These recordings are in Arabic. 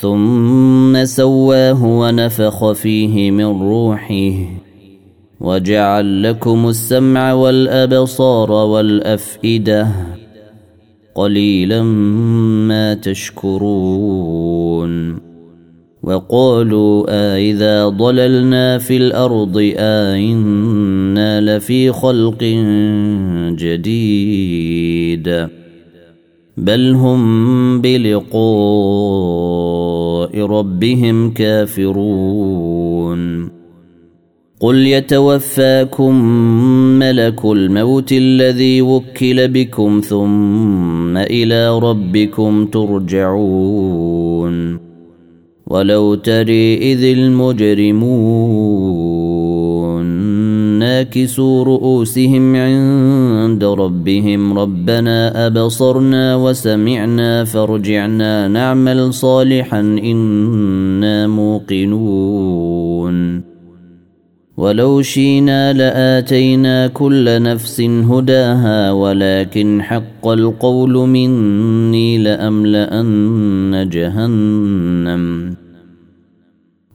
ثم سواه ونفخ فيه من روحه. وجعل لكم السمع والأبصار والأفئدة. قليلا ما تشكرون. وقالوا أإذا آه ضللنا في الأرض أئنا آه لفي خلق جديد. بل هم بلقاء. ربهم كافرون. قل يتوفاكم ملك الموت الذي وكل بكم ثم إلى ربكم ترجعون. ولو تري إذ المجرمون ناكسوا رؤوسهم عند ربهم. ربنا أبصرنا وسمعنا فارجعنا نعمل صالحا إنا موقنون. ولو شينا لآتينا كل نفس هداها ولكن حق القول مني لأملأن جهنم.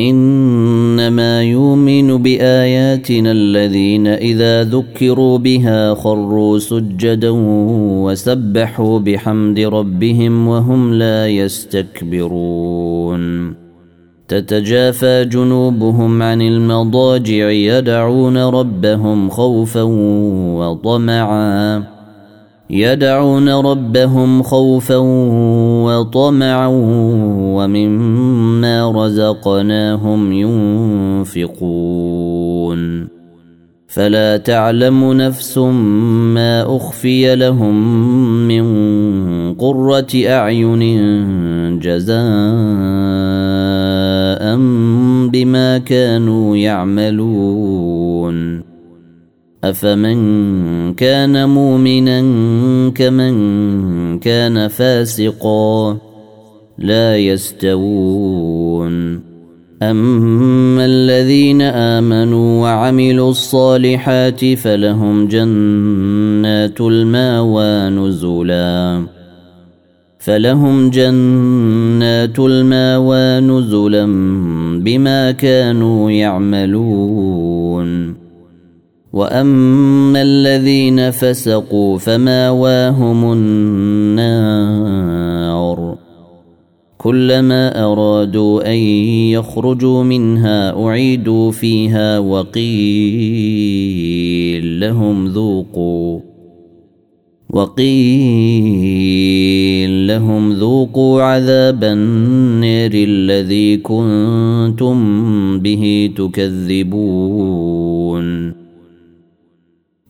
إنما يؤمن بآياتنا الذين إذا ذكروا بها خروا سجدا وسبحوا بحمد ربهم وهم لا يستكبرون. تتجافى جنوبهم عن المضاجع يدعون ربهم خوفا وطمعا. يدعون ربهم خوفا وطمعا ومما رزقناهم ينفقون. فلا تعلم نفس ما أخفي لهم من قرة أعين جزاء بما كانوا يعملون. أفمن كان مؤمنا كمن كان فاسقا لا يستوون. أما الذين آمنوا وعملوا الصالحات فلهم جنات المأوى نزلا. فلهم جنات المأوى نزلا بما كانوا يعملون. واما الذين فسقوا فماواهم النار كلما ارادوا ان يخرجوا منها اعيدوا فيها وقيل لهم ذوقوا وقيل لهم ذوقوا عذاب النار الذي كنتم به تكذبون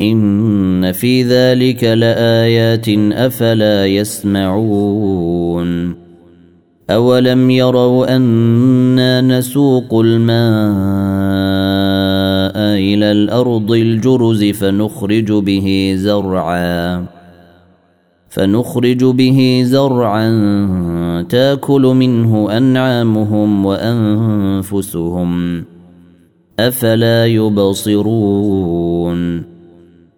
إن في ذلك لآيات أفلا يسمعون. أولم يروا أنا نسوق الماء إلى الأرض الجرز فنخرج به زرعا فنخرج به زرعا تاكل منه أنعامهم وأنفسهم أفلا يبصرون.